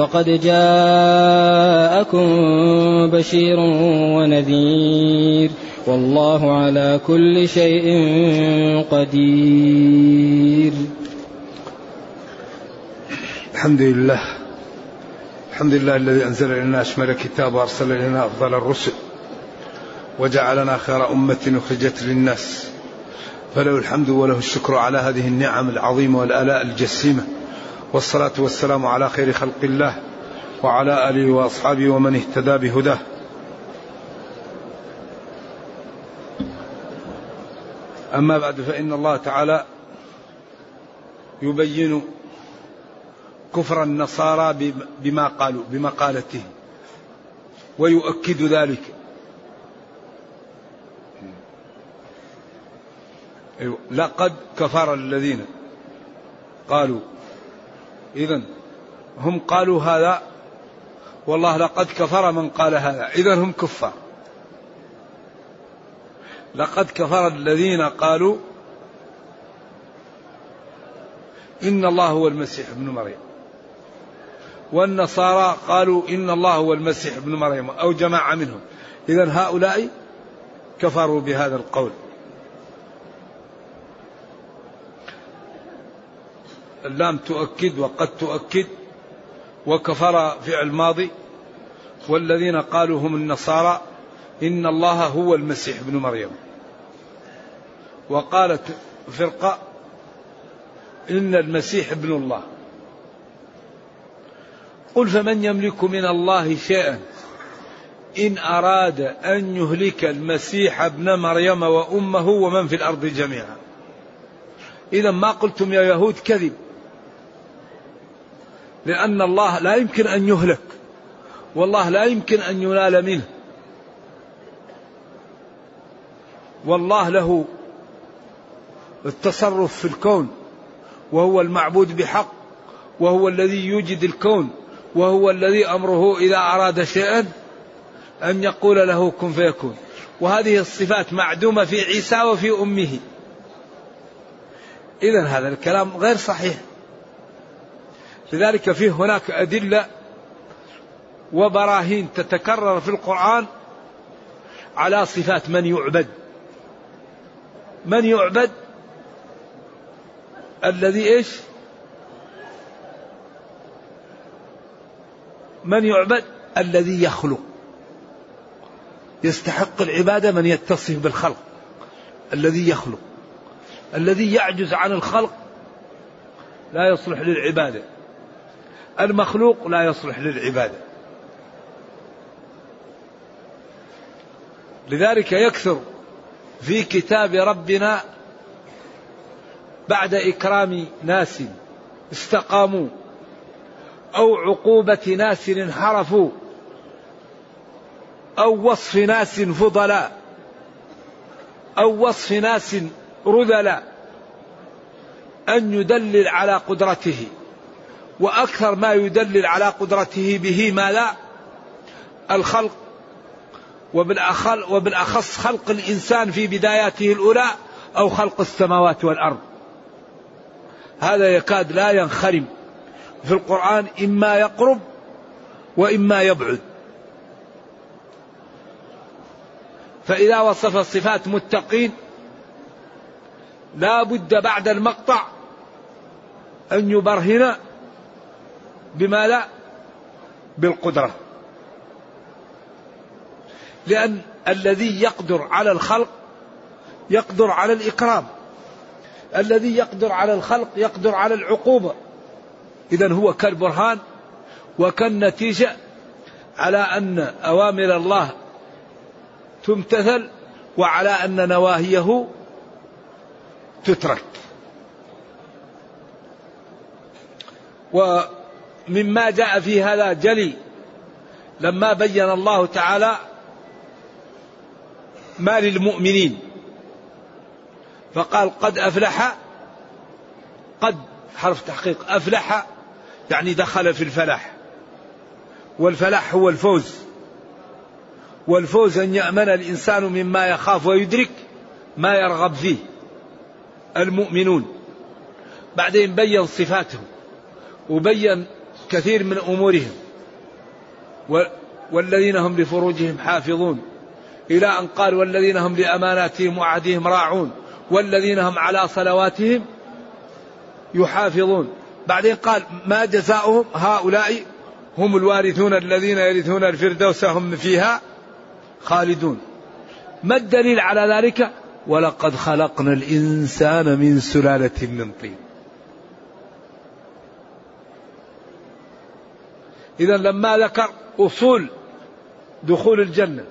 فقد جاءكم بشير ونذير والله على كل شيء قدير. الحمد لله. الحمد لله الذي أنزل إلينا أشمل كتاب وأرسل إلينا أفضل الرسل وجعلنا خير أمة أخرجت للناس. فله الحمد وله الشكر على هذه النعم العظيمة والآلاء الجسيمة. والصلاة والسلام على خير خلق الله وعلى آله وأصحابه ومن اهتدى بهداه. أما بعد فإن الله تعالى يبين كفر النصارى بما قالوا بمقالته ويؤكد ذلك. لقد كفر الذين قالوا إذا هم قالوا هذا والله لقد كفر من قال هذا. إذا هم كفار. لقد كفر الذين قالوا إن الله هو المسيح ابن مريم. والنصارى قالوا إن الله هو المسيح ابن مريم أو جماعة منهم. إذا هؤلاء كفروا بهذا القول. اللام تؤكد وقد تؤكد وكفر فعل ماضي. والذين قالوا هم النصارى إن الله هو المسيح ابن مريم. وقالت فرقة إن المسيح ابن الله. قل فمن يملك من الله شيئا؟ إن أراد أن يهلك المسيح ابن مريم وأمه ومن في الأرض جميعا. إذا ما قلتم يا يهود كذب؟ لأن الله لا يمكن أن يهلك. والله لا يمكن أن ينال منه. والله له التصرف في الكون. وهو المعبود بحق. وهو الذي يوجد الكون. وهو الذي أمره إذا أراد شيئا أن يقول له كن فيكون. وهذه الصفات معدومة في عيسى وفي أمه. اذا هذا الكلام غير صحيح. لذلك فيه هناك أدلة وبراهين تتكرر في القرآن على صفات من يعبد. من يعبد الذي إيش؟ من يعبد الذي يخلق. يستحق العبادة من يتصف بالخلق. الذي يخلق. الذي يعجز عن الخلق لا يصلح للعبادة. المخلوق لا يصلح للعبادة. لذلك يكثر في كتاب ربنا بعد إكرام ناس استقاموا أو عقوبة ناس انحرفوا أو وصف ناس فضلاء أو وصف ناس رذلا أن يدلل على قدرته. وأكثر ما يدلل على قدرته به ما لا الخلق وبالأخص خلق الإنسان في بداياته الأولى أو خلق السماوات والأرض. هذا يكاد لا ينخرم. في القرآن إما يقرب وإما يبعد. فإذا وصف صفات متقين لا بد بعد المقطع أن يبرهن بما لا بالقدرة. لأن الذي يقدر على الخلق يقدر على الإكرام. الذي يقدر على الخلق يقدر على العقوبة. إذا هو كالبرهان وكالنتيجة على أن أوامر الله تمتثل وعلى أن نواهيه تترك. ومما جاء في هذا جلي. لما بين الله تعالى ما للمؤمنين. فقال قد أفلح قد حرف تحقيق أفلح يعني دخل في الفلاح. والفلاح هو الفوز. والفوز أن يأمن الإنسان مما يخاف ويدرك ما يرغب فيه المؤمنون. بعدين بين صفاتهم وبين كثير من أمورهم والذين هم لفروجهم حافظون إلى أن قال والذين هم لأماناتهم وعهدهم راعون والذين هم على صلواتهم يحافظون. بعدين قال ما جزاؤهم هؤلاء هم الوارثون الذين يرثون الفردوس هم فيها خالدون. ما الدليل على ذلك؟ ولقد خلقنا الإنسان من سلالة من طين. إذا لما ذكر أصول دخول الجنة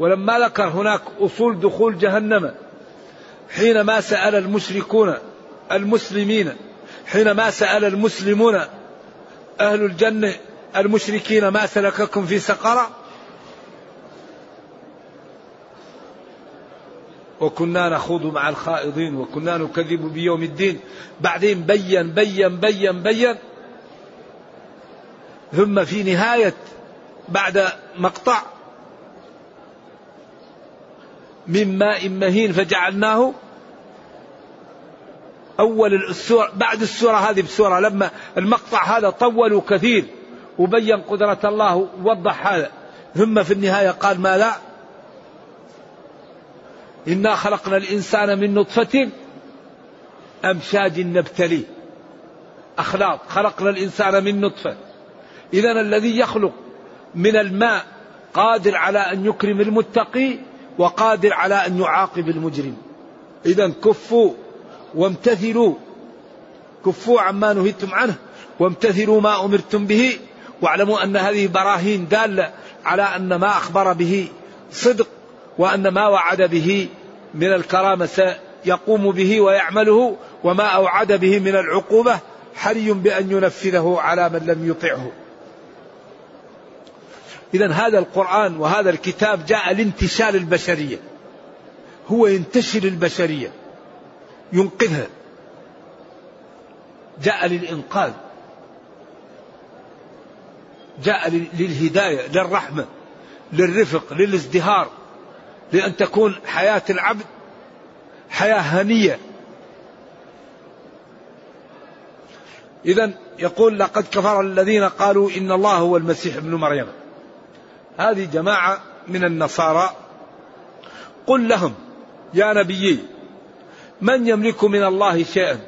ولما ذكر هناك أصول دخول جهنم حينما سأل المشركون المسلمين حينما سأل المسلمون أهل الجنة المشركين ما سلككم في سقر وكنا نخوض مع الخائضين وكنا نكذب بيوم الدين. بعدين بين بين بين بين ثم في نهاية بعد مقطع من ماء مهين فجعلناه أول السورة بعد السورة هذه بسورة. لما المقطع هذا طولوا كثير وبين قدرة الله ووضح هذا. ثم في النهاية قال ما لا؟ إنا خلقنا الإنسان من نطفة أمشاج نبتليه. أخلاق. خلقنا الإنسان من نطفة. إذا الذي يخلق من الماء قادر على أن يكرم المتقي وقادر على أن يعاقب المجرم. إذا كفوا وامتثلوا. كفوا عما نهيتم عنه. وامتثلوا ما أمرتم به. واعلموا أن هذه براهين دالة على أن ما أخبر به صدق وأن ما وعد به من الكرامة سيقوم به ويعمله وما أوعد به من العقوبة حري بأن ينفذه على من لم يطعه. إذا هذا القرآن وهذا الكتاب جاء لانتشال البشرية. هو ينتشل البشرية. ينقذها. جاء للإنقاذ. جاء للهداية للرحمة للرفق للازدهار لأن تكون حياة العبد حياة هنية. إذا يقول لقد كفر الذين قالوا إن الله هو المسيح ابن مريم. هذه جماعة من النصارى. قل لهم يا نبيي من يملك من الله شيئا؟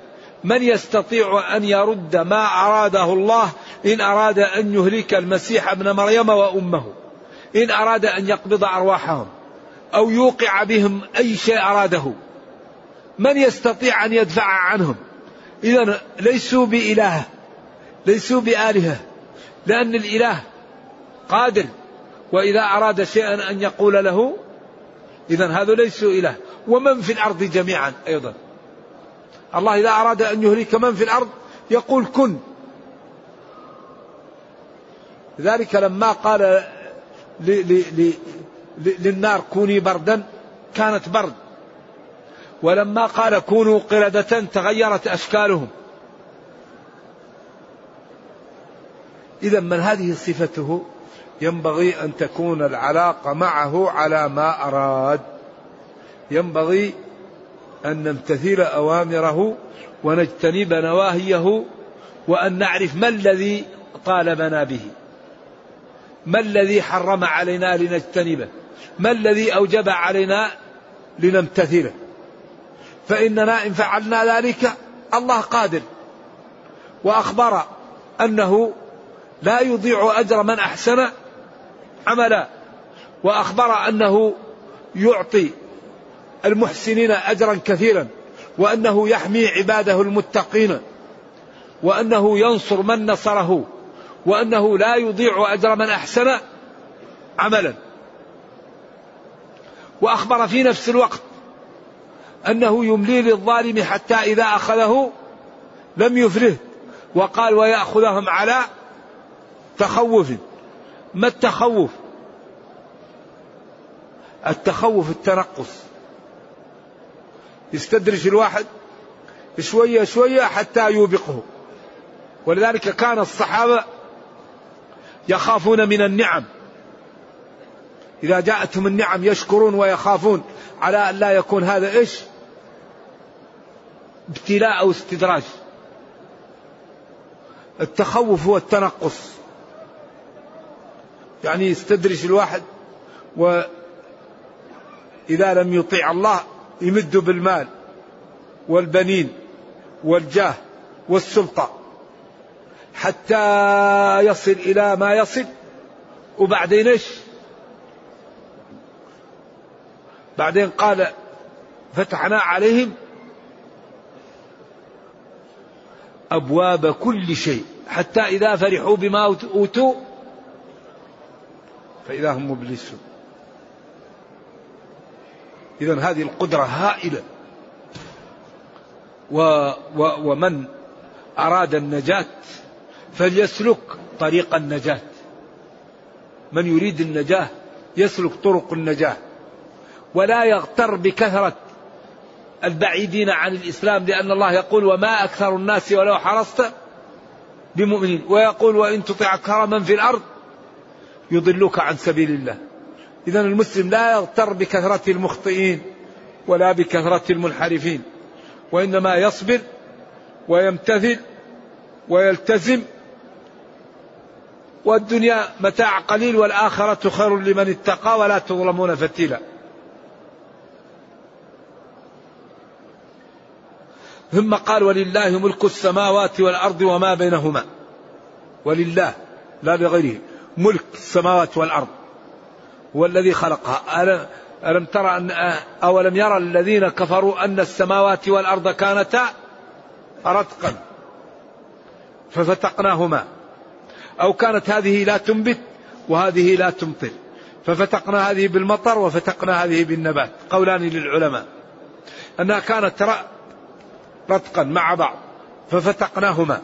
من يستطيع أن يرد ما أراده الله؟ إن أراد أن يهلك المسيح ابن مريم وأمه. إن أراد أن يقبض أرواحهم أو يوقع بهم أي شيء أراده. من يستطيع أن يدفع عنهم؟ إذا ليسوا بإله ليسوا بآلهة لأن الإله قادر وإذا أراد شيئا أن يقول له إذا هذا ليسوا إله. ومن في الأرض جميعا أيضا. الله إذا أراد أن يهلك من في الأرض يقول كن. ذلك لما قال للنار كوني بردا كانت برد. ولما قال كونوا قردة تغيرت أشكالهم. إذا من هذه صفته؟ ينبغي أن تكون العلاقة معه على ما أراد. ينبغي أن نمتثل أوامره ونجتنب نواهيه وأن نعرف ما الذي طالبنا به. ما الذي حرم علينا لنجتنبه. ما الذي أوجب علينا لنمتثله. فإننا إن فعلنا ذلك الله قادر. وأخبر أنه لا يضيع أجر من أحسن عملا وأخبر أنه يعطي المحسنين أجرا كثيرا وأنه يحمي عباده المتقين وأنه ينصر من نصره وأنه لا يضيع أجر من أحسن عملا. وأخبر في نفس الوقت أنه يملي للظالم حتى إذا أخذه لم يفره وقال ويأخذهم على تخوف. ما التخوف؟ التخوف التنقص يستدرج الواحد شوية شوية حتى يوبقه. ولذلك كان الصحابة يخافون من النعم. إذا جاءتهم النعم يشكرون ويخافون على أن لا يكون هذا إيش؟ ابتلاء أو استدراج. التخوف هو التنقص. يعني يستدرج الواحد وإذا لم يطيع الله يمد بالمال والبنين والجاه والسلطة حتى يصل إلى ما يصل وبعدين إيش؟ بعدين قال فتحنا عليهم أبواب كل شيء حتى إذا فرحوا بما أوتوا فإذا هم مبلسون. إذا هذه القدرة هائلة. و و ومن أراد النجاة فليسلك طريق النجاة. من يريد النجاة يسلك طرق النجاة. ولا يغتر بكثرة البعيدين عن الإسلام لأن الله يقول وما أكثر الناس ولو حرصت بمؤمنين ويقول وإن تطع أكثر من في الأرض يضلوك عن سبيل الله. إذا المسلم لا يغتر بكثرة المخطئين ولا بكثرة المنحرفين. وإنما يصبر ويمتثل ويلتزم. والدنيا متاع قليل والآخرة خير لمن اتقى ولا تظلمون فتيلا. ثم قال ولله ملك السماوات والأرض وما بينهما. ولله لا لغيره. ملك السماوات والأرض هو الذي خلقها. ألم ترى أن أولم يرى الذين كفروا أن السماوات والأرض كانتا رتقا ففتقناهما. أو كانت هذه لا تنبت وهذه لا تمطر. ففتقنا هذه بالمطر وفتقنا هذه بالنبات. قولان للعلماء. أنها كانت رتقا مع بعض. ففتقناهما.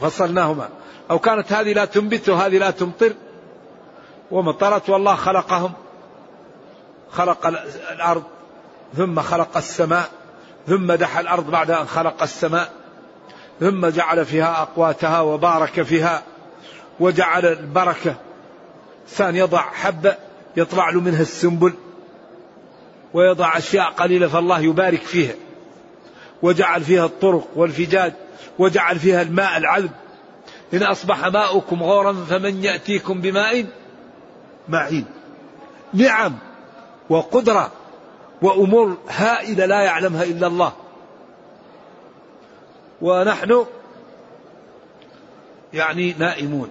فصلناهما. أو كانت هذه لا تنبت وهذه لا تمطر. ومطرت والله خلقهم. خلق الأرض ثم خلق السماء ثم دحى الأرض بعد أن خلق السماء ثم جعل فيها أقواتها وبارك فيها وجعل البركة. إنسان يضع حبة يطلع له منها السنبل ويضع أشياء قليلة فالله يبارك فيها. وجعل فيها الطرق والفجاج وجعل فيها الماء العذب. إن أصبح ماؤكم غورا فمن يأتيكم بماء؟ معين. نعم وقدرة وأمور هائلة لا يعلمها إلا الله. ونحن يعني نائمون.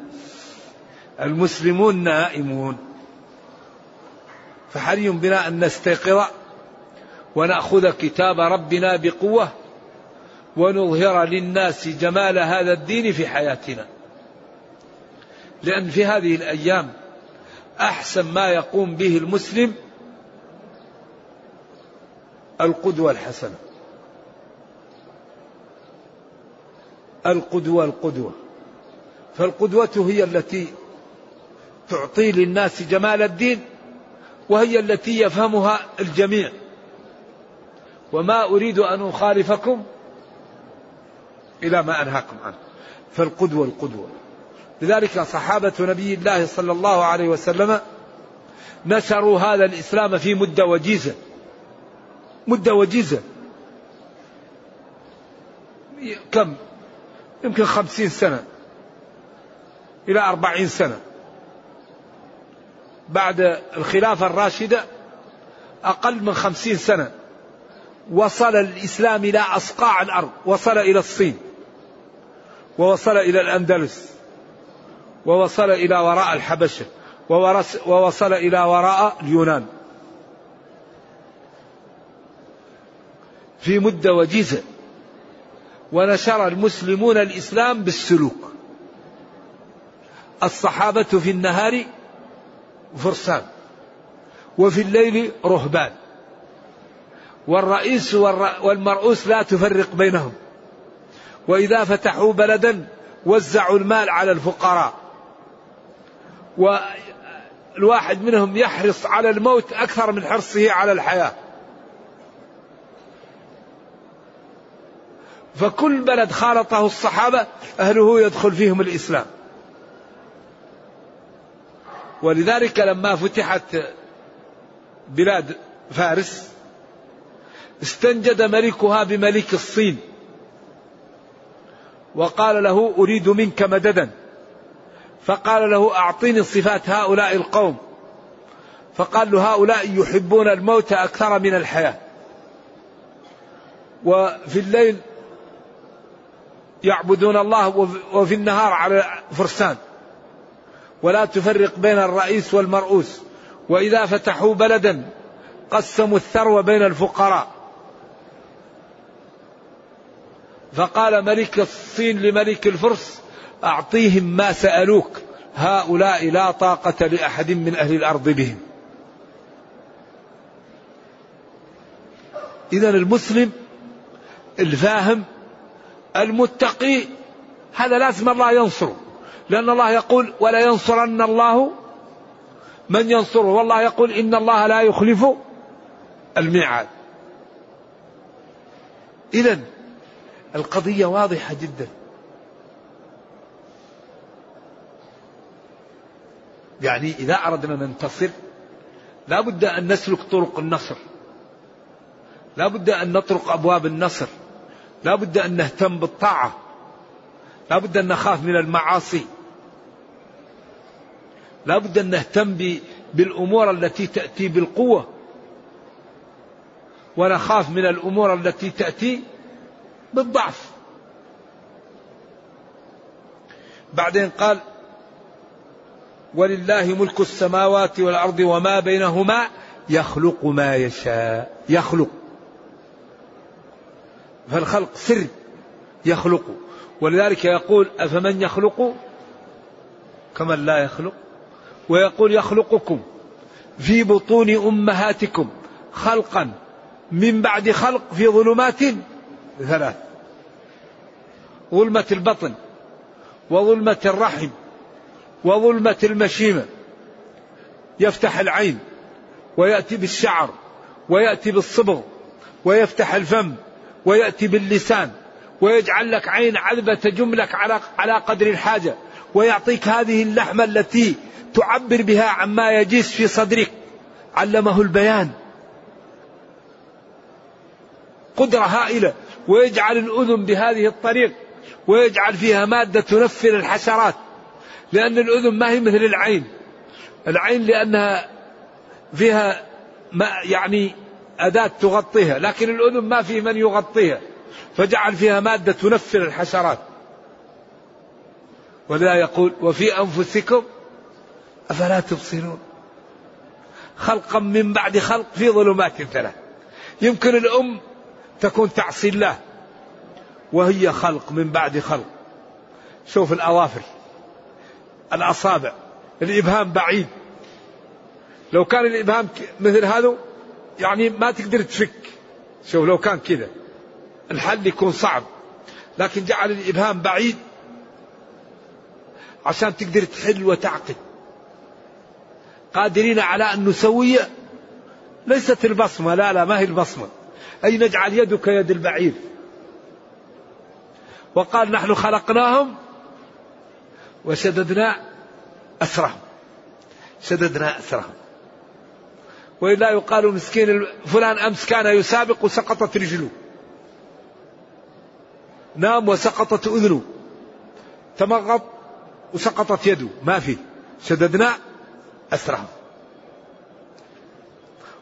المسلمون نائمون. فحري بنا أن نستيقظ ونأخذ كتاب ربنا بقوة ونظهر للناس جمال هذا الدين في حياتنا. لأن في هذه الأيام أحسن ما يقوم به المسلم القدوة الحسنة. القدوة القدوة. فالقدوة هي التي تعطي للناس جمال الدين وهي التي يفهمها الجميع. وما أريد أن أخالفكم إلى ما أنهاكم عنه. فالقدوة القدوة. لذلك صحابة نبي الله صلى الله عليه وسلم نشروا هذا الإسلام في مدة وجيزة. مدة وجيزة. كم؟ يمكن خمسين سنة. إلى أربعين سنة. بعد الخلافة الراشدة أقل من خمسين سنة. وصل الإسلام إلى أصقاع الأرض. وصل إلى الصين. ووصل إلى الأندلس ووصل إلى وراء الحبشة ووصل إلى وراء اليونان. في مدة وجيزة ونشر المسلمون الإسلام بالسلوك. الصحابة في النهار فرسان وفي الليل رهبان. والرئيس والمرؤوس لا تفرق بينهم. وإذا فتحوا بلدا وزعوا المال على الفقراء. والواحد منهم يحرص على الموت أكثر من حرصه على الحياة. فكل بلد خالطه الصحابة أهله يدخل فيهم الإسلام. ولذلك لما فتحت بلاد فارس استنجد ملكها بملك الصين. وقال له أريد منك مددا. فقال له أعطيني صفات هؤلاء القوم. فقال له هؤلاء يحبون الموت أكثر من الحياة. وفي الليل يعبدون الله وفي النهار على فرسان. ولا تفرق بين الرئيس والمرؤوس. وإذا فتحوا بلدا قسموا الثروة بين الفقراء. فقال ملك الصين لملك الفرس أعطيهم ما سألوك. هؤلاء لا طاقة لأحد من أهل الأرض بهم. إذا المسلم الفاهم المتقي هذا لازم الله ينصره. لأن الله يقول ولا ينصرن الله من ينصره. والله يقول إن الله لا يخلف الميعاد. إذا القضية واضحة جدا. يعني إذا أردنا ننتصر لا بد أن نسلك طرق النصر. لا بد أن نطرق أبواب النصر. لا بد أن نهتم بالطاعة. لا بد أن نخاف من المعاصي. لا بد أن نهتم بالأمور التي تأتي بالقوة. ونخاف من الأمور التي تأتي بالضعف. بعدين قال ولله ملك السماوات والأرض وما بينهما يخلق ما يشاء. يخلق. فالخلق سر يخلق. ولذلك يقول أفمن يخلق؟ كمن لا يخلق. ويقول يخلقكم في بطون أمهاتكم خلقا من بعد خلق في ظلمات ثلاث. ظلمة البطن وظلمة الرحم وظلمة المشيمة. يفتح العين ويأتي بالشعر ويأتي بالصبغ ويفتح الفم ويأتي باللسان. ويجعل لك عين عذبة تجملك على على قدر الحاجة. ويعطيك هذه اللحمة التي تعبر بها عما يجيس في صدرك. علمه البيان. قدرة هائلة ويجعل الأذن بهذه الطريق ويجعل فيها مادة تنفر الحشرات لأن الأذن ما هي مثل العين. العين لأنها فيها ما يعني أداة تغطيها لكن الأذن ما في من يغطيها فجعل فيها مادة تنفر الحشرات. ولذا يقول وفي أنفسكم أفلا تبصرون؟ خلقا من بعد خلق في ظلمات ثلاث. يمكن الأم تكون تعصي الله. وهي خلق من بعد خلق. شوف الأظافر الأصابع الإبهام بعيد. لو كان الإبهام مثل هذا يعني ما تقدر تفك. شوف لو كان كذا الحل يكون صعب. لكن جعل الإبهام بعيد عشان تقدر تحل وتعقد. قادرين على أن نسوي ليست البصمة لا لا ما هي البصمة. أي نجعل يدك يد البعير. وقال نحن خلقناهم وشددنا أسرهم شددنا أسرهم وإلا يقال مسكين فلان أمس كان يسابق وسقطت رجله. نام وسقطت أذنه. تمغط وسقطت يده. ما في. شددنا أسرهم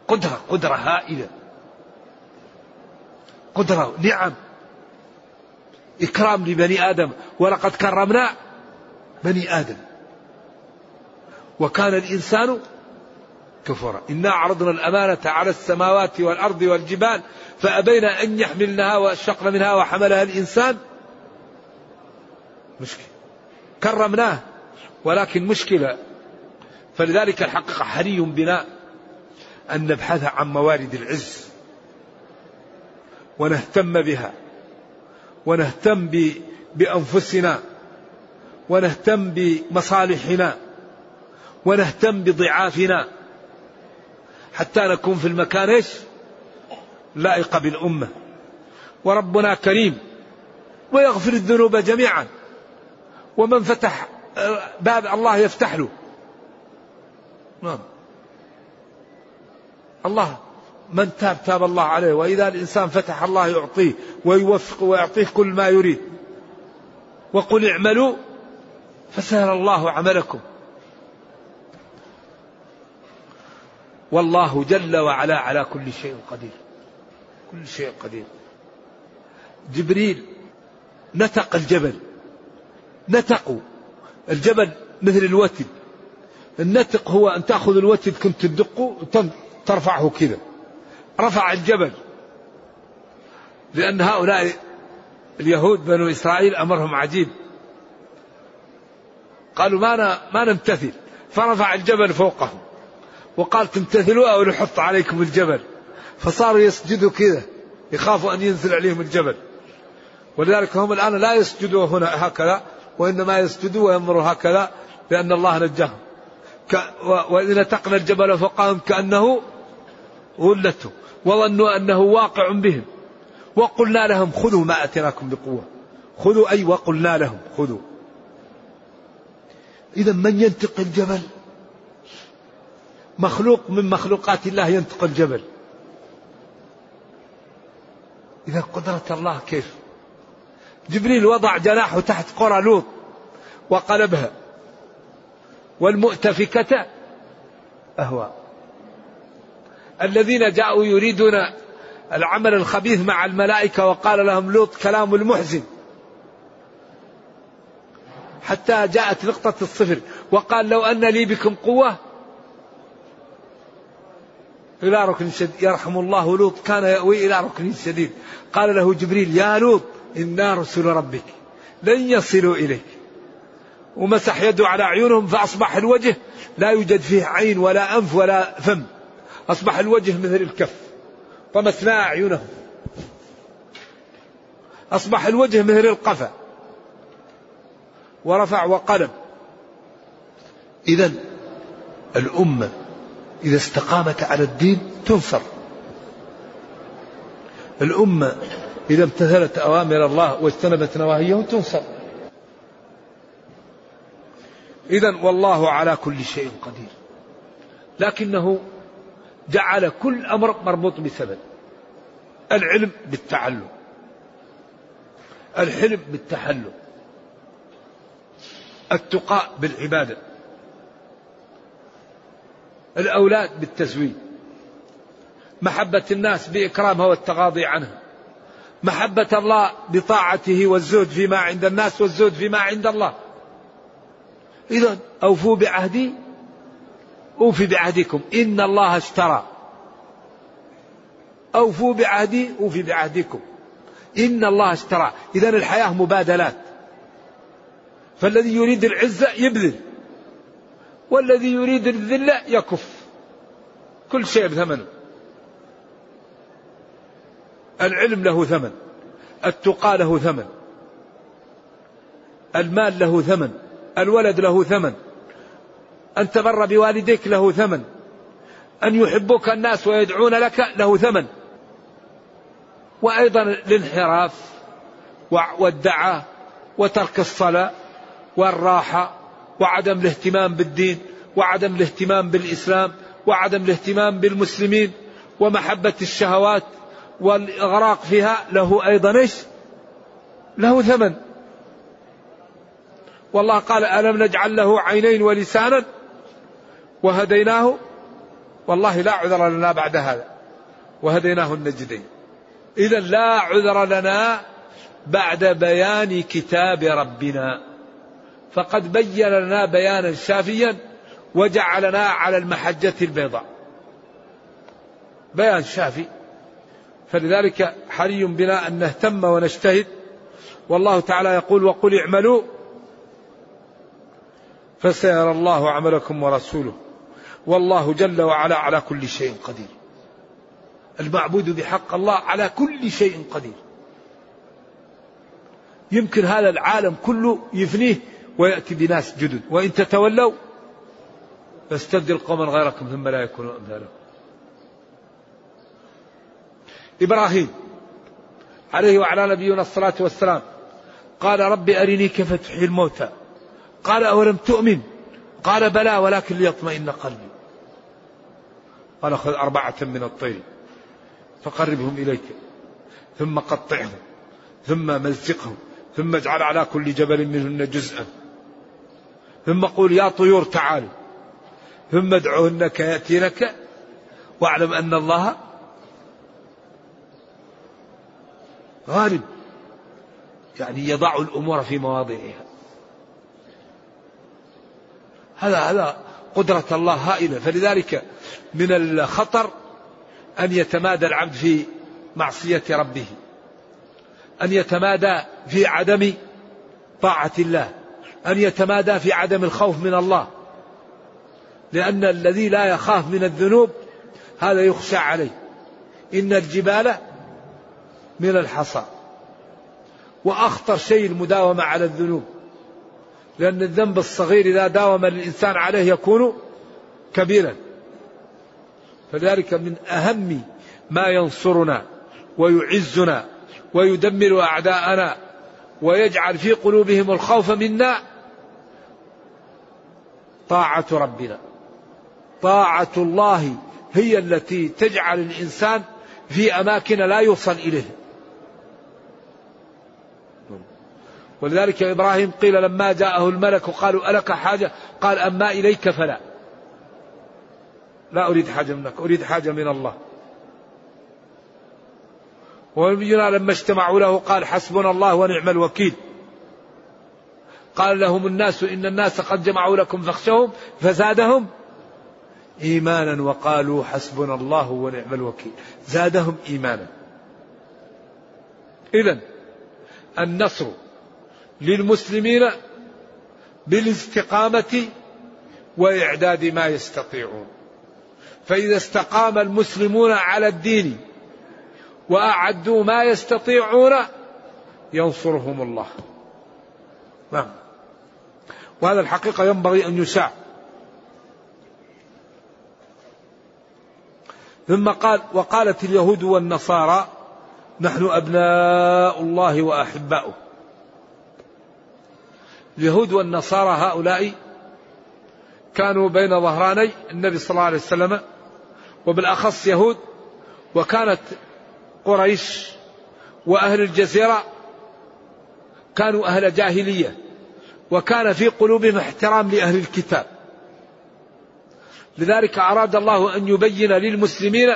قدرة قدرة هائلة. قدرة نعم. إكرام لبني آدم ولقد كرمنا بني آدم. وكان الإنسان كفرا إنا عرضنا الأمانة على السماوات والأرض والجبال فأبين أن يحملنها وأشفقن منها وحملها الإنسان. مشكلة. كرمناه ولكن مشكلة. فلذلك الحقيقة حري بنا أن نبحث عن موارد العز. ونهتم بها. ونهتم بأنفسنا. ونهتم بمصالحنا. ونهتم بضعافنا. حتى نكون في المكان إيش؟ لائق بالأمة. وربنا كريم. ويغفر الذنوب جميعا. ومن فتح باب الله يفتح له. نعم. الله من تاب تاب الله عليه. وإذا الإنسان فتح الله يعطيه ويوفق ويعطيه كل ما يريد. وقل اعملوا فسهل الله عملكم. والله جل وعلا على كل شيء قدير. كل شيء قدير. جبريل نتق الجبل. نتقوا الجبل مثل الوتد النتق هو أن تأخذ الوتد كنت تدقه ترفعه كذا. رفع الجبل. لأن هؤلاء اليهود بنو إسرائيل أمرهم عجيب. قالوا ما ما نمتثل. فرفع الجبل فوقهم. وقال تمتثلوا أو نحط عليكم الجبل. فصاروا يسجدوا كذا. يخافوا أن ينزل عليهم الجبل. ولذلك هم الآن لا يسجدوا هنا هكذا وإنما يسجدوا ويمروا هكذا لأن الله نجاهم. وإذا نتقنا الجبل فوقهم كأنه غلته وظنوا أنه واقع بهم. وقلنا لهم خذوا ما أتيناكم بقوة. خذوا أي وقلنا لهم خذوا. إذا من ينتقي الجبل؟ مخلوق من مخلوقات الله ينطق الجبل. إذا قدرة الله كيف؟ جبريل وضع جناحه تحت قرى لوط وقلبها. والمؤتفكة أهوى. الذين جاءوا يريدون العمل الخبيث مع الملائكة وقال لهم لوط كلام المحزن. حتى جاءت نقطة الصفر. وقال لو أن لي بكم قوة إلى ركن شديد. يرحم الله لوط كان يأوي إلى ركن شديد. قال له جبريل يا لوط إنا رسل ربك. لن يصلوا إليك. ومسح يده على عيونهم فأصبح الوجه لا يوجد فيه عين ولا أنف ولا فم. أصبح الوجه مثل الكف طمسنا أعينهم. أصبح الوجه مثل القفا. ورفع وقلب إذا الأمة إذا استقامت على الدين تنصر الأمة إذا امتثلت أوامر الله واجتنبت نواهيه تنصر إذا والله على كل شيء قدير. لكنه جعل كل أمر مربوط بسبب العلم بالتعلم الحلم بالتحلم التقاء بالعبادة الأولاد بالتزويج محبة الناس بإكرامها والتغاضي عنها محبة الله بطاعته والزهد فيما عند الناس والزهد فيما عند الله. إذا أوفوا بعهدي أوفي بعهدكم. إن الله اشترى. أوفوا بعهدي أوفي بعهدكم. إن الله اشترى. إذا الحياة مبادلات. فالذي يريد العزة يبذل. والذي يريد الذلة يكف. كل شيء بثمنه. العلم له ثمن. التقى له ثمن. المال له ثمن. الولد له ثمن. أن تبر بوالديك له ثمن. أن يحبك الناس ويدعون لك له ثمن. وأيضا الانحراف والدعاء وترك الصلاة والراحة وعدم الاهتمام بالدين وعدم الاهتمام بالإسلام وعدم الاهتمام بالمسلمين ومحبة الشهوات والإغراق فيها له أيضا إيش؟ له ثمن. والله قال ألم نجعل له عينين ولسانا وهديناه والله لا عذر لنا بعد هذا. وهديناه النجدين. إذا لا عذر لنا بعد بيان كتاب ربنا. فقد بين لنا بيانا شافيا وجعلنا على المحجة البيضاء. بيان شافي. فلذلك حري بنا أن نهتم ونجتهد. والله تعالى يقول وقل اعملوا فسيرى الله عملكم ورسوله. والله جل وعلا على كل شيء قدير. المعبود بحق الله على كل شيء قدير. يمكن هذا العالم كله يفنيه ويأتي بناس جدد. وإن تتولوا فاستبدل قوما غيركم ثم لا يكونوا أمثالكم. إبراهيم عليه وعلى نبينا الصلاة والسلام قال رب أرني كيف تحيي الموتى. قال أولم تؤمن؟ قال بلى ولكن ليطمئن قلبي. قال خذ أربعة من الطير فقربهم إليك ثم قطعهم ثم مزقهم ثم اجعل على كل جبل منهن جزءا ثم قول يا طيور تعالوا ثم ادعوهن كيأتينك واعلم أن الله غالب يعني يضع الأمور في مواضعها. هذا هذا قدرة الله هائلة. فلذلك من الخطر أن يتمادى العبد في معصية ربه أن يتمادى في عدم طاعة الله أن يتمادى في عدم الخوف من الله لأن الذي لا يخاف من الذنوب هذا يخشى عليه. إن الجبال من الحصى. وأخطر شيء المداومة على الذنوب لأن الذنب الصغير إذا داوم الإنسان عليه يكون كبيرا. فلذلك من أهم ما ينصرنا ويعزنا ويدمر أعداءنا ويجعل في قلوبهم الخوف منا. طاعة ربنا. طاعة الله هي التي تجعل الإنسان في أماكن لا يوصل إليه ولذلك إبراهيم قيل لما جاءه الملك وقالوا ألك حاجة؟ قال أما إليك فلا. لا أريد حاجة منك أريد حاجة من الله. ونبينا لما اجتمعوا له قال حسبنا الله ونعم الوكيل. قال لهم الناس إن الناس قد جمعوا لكم فاخشوهم فزادهم إيمانا وقالوا حسبنا الله ونعم الوكيل. زادهم إيمانا. إذا النصر للمسلمين بالاستقامة وإعداد ما يستطيعون. فإذا استقام المسلمون على الدين وأعدوا ما يستطيعون ينصرهم الله. نعم. وهذا الحقيقة ينبغي أن يساع. ثم قال وقالت اليهود والنصارى نحن أبناء الله وأحباؤه. اليهود والنصارى هؤلاء كانوا بين ظهراني النبي صلى الله عليه وسلم وبالأخص يهود وكانت قريش وأهل الجزيرة كانوا أهل جاهلية وكان في قلوبهم احترام لأهل الكتاب. لذلك أراد الله أن يبين للمسلمين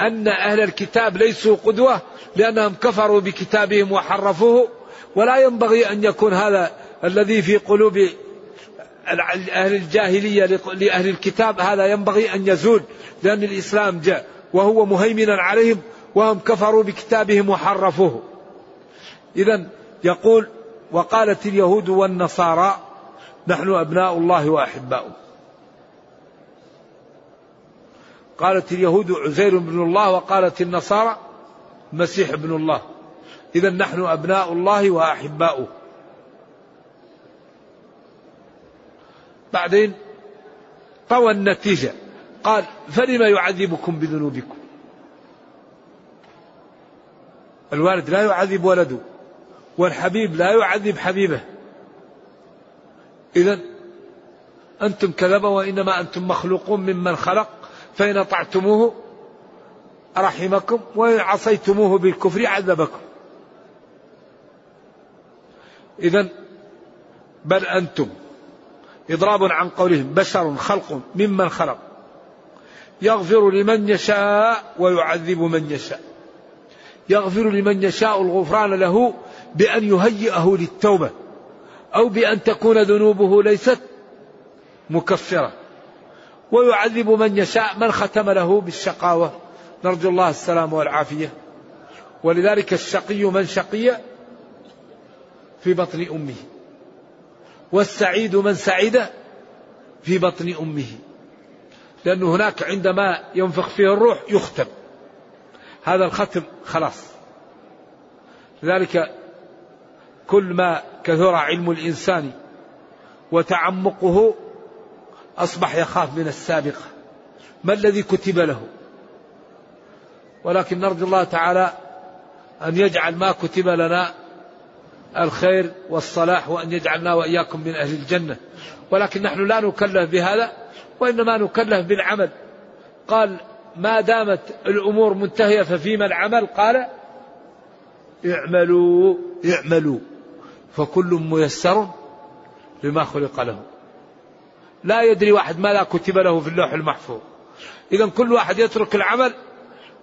أن أهل الكتاب ليسوا قدوة لأنهم كفروا بكتابهم وحرفوه ولا ينبغي أن يكون هذا الذي في قلوب أهل الجاهلية لأهل الكتاب هذا ينبغي أن يزول لأن الإسلام جاء وهو مهيمنا عليهم وهم كفروا بكتابهم وحرفوه. إذا يقول وقالت اليهود والنصارى نحن أبناء الله وأحباؤه. قالت اليهود عزير بن الله وقالت النصارى مسيح ابن الله. إذا نحن أبناء الله وأحباؤه. بعدين طوى النتيجة. قال فلما يعذبكم بذنوبكم؟ الوالد لا يعذب ولده والحبيب لا يعذب حبيبه. إذا أنتم كذبة وإنما أنتم مخلوقون ممن خلق فإن أطعتموه رحمكم وإن عصيتموه بالكفر عذبكم. إذا بل أنتم إضراب عن قولهم بشر خلق ممن خلق. يغفر لمن يشاء ويعذب من يشاء. يغفر لمن يشاء الغفران له بأن يهيئه للتوبة أو بأن تكون ذنوبه ليست مكفرة. ويعذب من يشاء من ختم له بالشقاوة. نرجو الله السلام والعافية. ولذلك الشقي من شقي في بطن أمه. والسعيد من سعد في بطن أمه. لأن هناك عندما ينفخ فيه الروح يختم. هذا الختم خلاص. لذلك كل ما كثر علم الإنسان وتعمقه أصبح يخاف من السابقة ما الذي كتب له؟ ولكن نرجو الله تعالى أن يجعل ما كتب لنا الخير والصلاح وأن يجعلنا وإياكم من أهل الجنة. ولكن نحن لا نكلف بهذا وإنما نكلف بالعمل. قال ما دامت الأمور منتهية ففيما العمل؟ قال اعملوا اعملوا. فكل ميسر لما خلق له. لا يدري واحد ماذا كتب له في اللوح المحفوظ. إذا كل واحد يترك العمل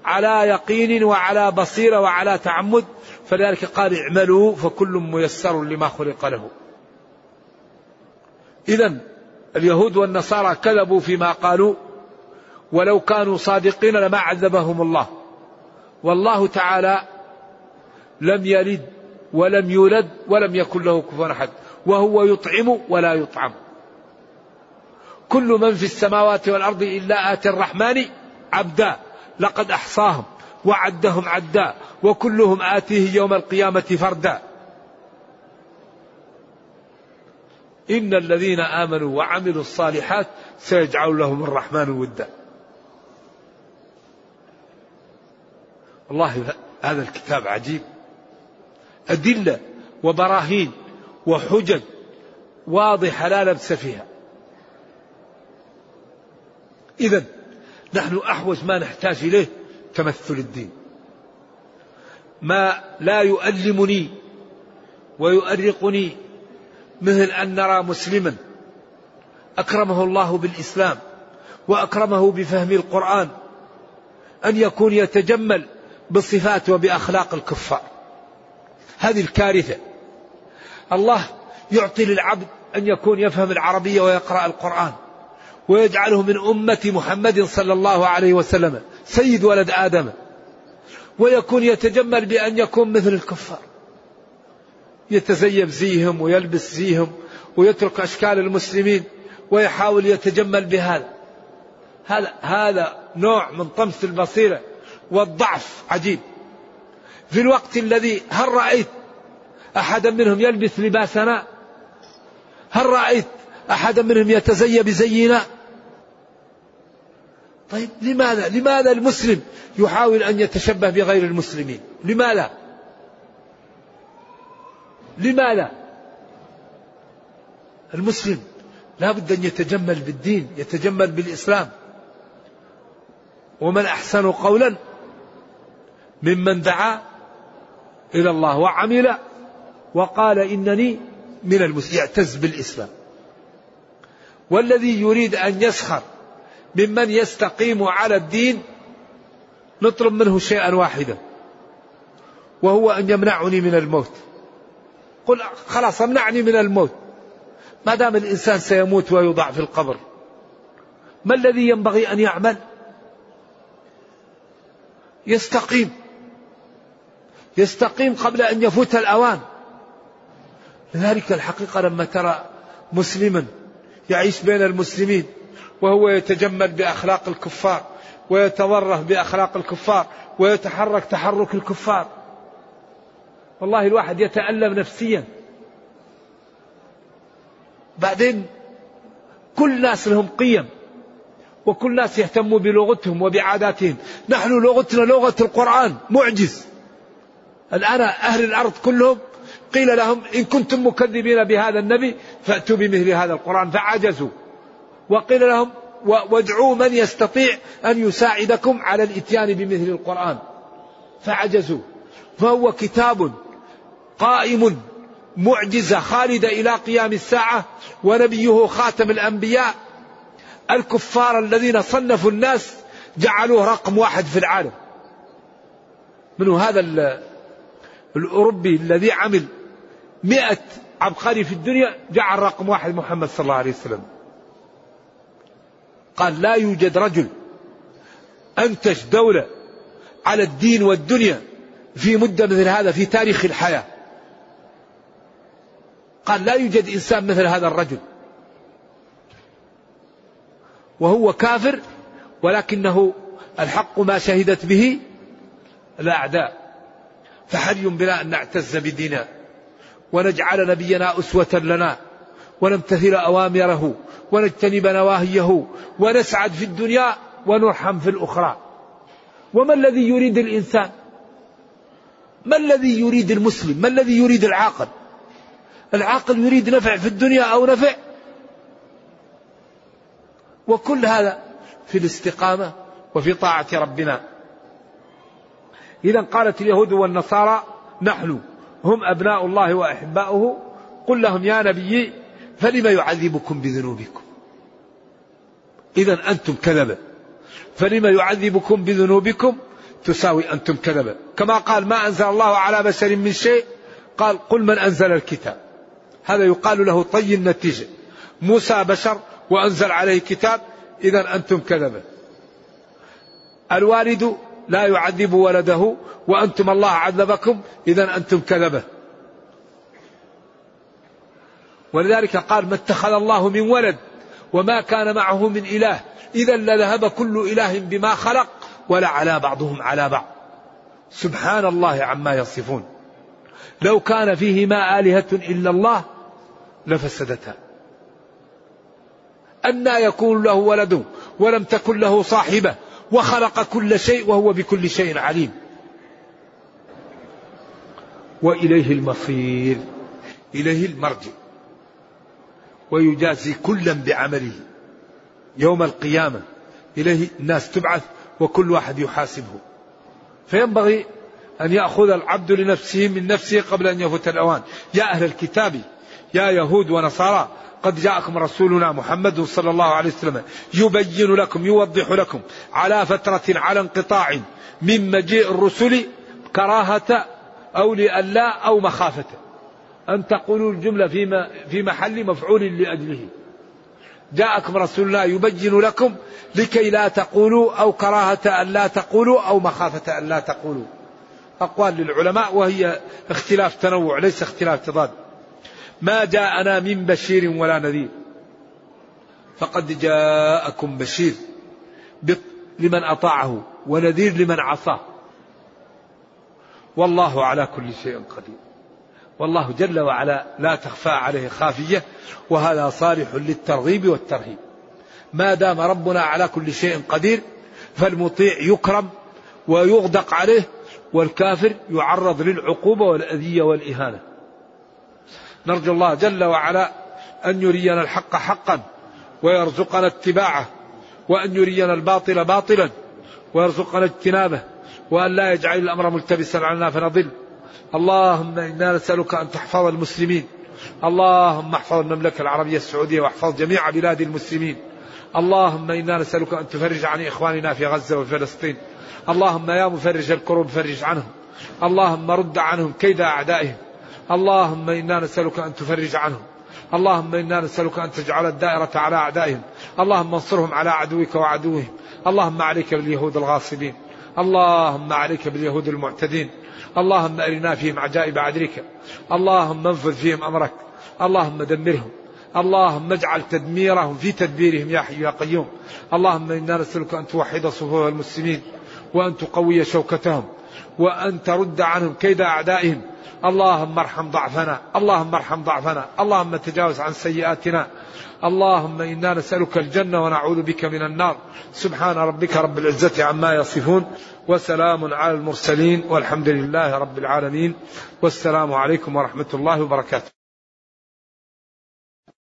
على يقين وعلى بصيرة وعلى تعمد. فلذلك قال اعملوا فكل ميسر لما خلق له. إذا اليهود والنصارى كذبوا فيما قالوا ولو كانوا صادقين لما عذبهم الله. والله تعالى لم يلد ولم يولد ولم يكن له كفوا أحد وهو يطعم ولا يطعم. كل من في السماوات والأرض إلا آتي الرحمن عبدا لقد أحصاهم وعدهم عدا وكلهم آتيه يوم القيامة فردا. إن الذين آمنوا وعملوا الصالحات سيجعل لهم الرحمن ودا. والله هذا الكتاب عجيب. أدلة وبراهين وحجج واضحة لا لبس فيها. إذا نحن أحوج ما نحتاج إليه تمثل الدين. ما لا يؤلمني ويؤرقني مثل أن نرى مسلما أكرمه الله بالإسلام وأكرمه بفهم القرآن أن يكون يتجمل بصفات وبأخلاق الكفار. هذه الكارثة. الله يعطي للعبد أن يكون يفهم العربية ويقرأ القرآن ويجعله من أمة محمد صلى الله عليه وسلم سيد ولد آدم. ويكون يتجمل بأن يكون مثل الكفار. يتزيب زيهم ويلبس زيهم ويترك أشكال المسلمين ويحاول يتجمل بهذا. هذا هذا نوع من طمس البصيرة والضعف عجيب. في الوقت الذي هل رأيت أحدا منهم يلبس لباسنا؟ هل رأيت أحدا منهم يتزي بزينا؟ طيب لماذا؟ لماذا المسلم يحاول أن يتشبه بغير المسلمين؟ لماذا؟ لماذا؟ المسلم لا بد أن يتجمل بالدين يتجمل بالإسلام. ومن أحسن قولا ممن دعا إلى الله وعمل وقال إنني من المسلمين يعتز بالإسلام. والذي يريد أن يسخر ممن يستقيم على الدين نطلب منه شيئا واحدا وهو أن يمنعني من الموت. قل خلاص امنعني من الموت. ما دام الإنسان سيموت ويوضع في القبر ما الذي ينبغي أن يعمل؟ يستقيم. يستقيم قبل أن يفوت الأوان. لذلك الحقيقة لما ترى مسلما يعيش بين المسلمين وهو يتجمل بأخلاق الكفار ويتظره بأخلاق الكفار ويتحرك تحرك الكفار. والله الواحد يتألم نفسيا. بعدين كل ناس لهم قيم وكل ناس يهتموا بلغتهم وبعاداتهم. نحن لغتنا لغة القرآن معجز. الآن أهل الأرض كلهم قيل لهم إن كنتم مكذبين بهذا النبي فأتوا بمثل هذا القرآن فعجزوا. وقيل لهم وادعوا من يستطيع أن يساعدكم على الإتيان بمثل القرآن. فعجزوا. فهو كتاب قائم معجزة خالدة إلى قيام الساعة ونبيه خاتم الأنبياء. الكفار الذين صنفوا الناس جعلوه رقم واحد في العالم. من هذا الأوروبي الذي عمل مئة عبقري في الدنيا جعل رقم واحد محمد صلى الله عليه وسلم. قال لا يوجد رجل أنتج دولة على الدين والدنيا في مدة مثل هذا في تاريخ الحياة. قال لا يوجد إنسان مثل هذا الرجل. وهو كافر ولكنه الحق ما شهدت به الأعداء. فحري بنا أن نعتز بديننا ونجعل نبينا أسوة لنا. ونمتثل أوامره ونجتنب نواهيه ونسعد في الدنيا ونرحم في الأخرى. وما الذي يريد الإنسان؟ ما الذي يريد المسلم؟ ما الذي يريد العاقل؟ العاقل يريد نفع في الدنيا أو نفع؟ وكل هذا في الاستقامة وفي طاعة ربنا. إذا قالت اليهود والنصارى نحن هم أبناء الله وأحباؤه قل لهم يا نبي فلم يعذبكم بذنوبكم؟ إذا أنتم كذبة فلم يعذبكم بذنوبكم تساوي أنتم كذبة كما قال ما أنزل الله على بشر من شيء؟ قال قل من أنزل الكتاب. هذا يقال له طي النتيجة. موسى بشر وأنزل عليه كتاب إذا أنتم كذبة الوالد لا يعذب ولده وأنتم الله عذبكم إذا أنتم كذبة ولذلك قال ما اتخذ الله من ولد وما كان معه من إله. إذا لذهب كل إله بما خلق ولا على بعضهم على بعض. سبحان الله عما يصفون. لو كان فيهما آلهة إلا الله لفسدتا. أنى يكون له ولد ولم تكن له صاحبة وخلق كل شيء وهو بكل شيء عليم. وإليه المصير. إليه المرجع. ويجازي كلا بعمله يوم القيامة. إليه الناس تبعث وكل واحد يحاسبه. فينبغي أن يأخذ العبد لنفسه من نفسه قبل أن يفوت الأوان. يا أهل الكتاب يا يهود ونصارى قد جاءكم رسولنا محمد صلى الله عليه وسلم يبين لكم يوضح لكم على فترة على انقطاع من مجيء الرسل كراهة أو لألا أو مخافة. أن تقولوا الجملة فيما في محل مفعول لأجله. جاءكم رسول الله يبين لكم لكي لا تقولوا أو كراهة أن لا تقولوا أو مخافة أن لا تقولوا. أقوال للعلماء وهي اختلاف تنوع ليس اختلاف تضاد ما جاءنا من بشير ولا نذير. فقد جاءكم بشير لمن أطاعه ونذير لمن عصاه. والله على كل شيء قدير. والله جل وعلا لا تخفى عليه خافية وهذا صالح للترغيب والترهيب. ما دام ربنا على كل شيء قدير فالمطيع يكرم ويغدق عليه والكافر يعرض للعقوبة والأذية والإهانة. نرجو الله جل وعلا أن يرينا الحق حقا ويرزقنا اتباعه وأن يرينا الباطل باطلا ويرزقنا اجتنابه وأن لا يجعل الأمر ملتبسا علينا فنضل. اللهم إنا نسألك أن تحفظ المسلمين. اللهم احفظ المملكة العربية السعودية واحفظ جميع بلاد المسلمين. اللهم إنا نسألك أن تفرج عن إخواننا في غزة وفلسطين اللهم يا مفرج الكروب فرج عنهم. اللهم رد عنهم كيد أعدائهم. اللهم إنا نسألك أن تفرج عنهم. اللهم إنا نسألك أن تجعل الدائرة على أعدائهم. اللهم انصرهم على عدوك وعدوهم. اللهم عليك باليهود الغاصبين. اللهم عليك باليهود المعتدين. اللهم أرنا فيهم عجائب عدلك. اللهم انفذ فيهم أمرك. اللهم دمرهم. اللهم اجعل تدميرهم في تدبيرهم يا حي يا قيوم. اللهم إنا نسألك أن توحد صفوف المسلمين وأن تقوي شوكتهم وأن ترد عنهم كيد أعدائهم اللهم ارحم ضعفنا اللهم ارحم ضعفنا اللهم تجاوز عن سيئاتنا. اللهم إنا نسألك الجنة ونعوذ بك من النار. سبحان ربك رب العزة عما يصفون وسلام على المرسلين والحمد لله رب العالمين. والسلام عليكم ورحمة الله وبركاته.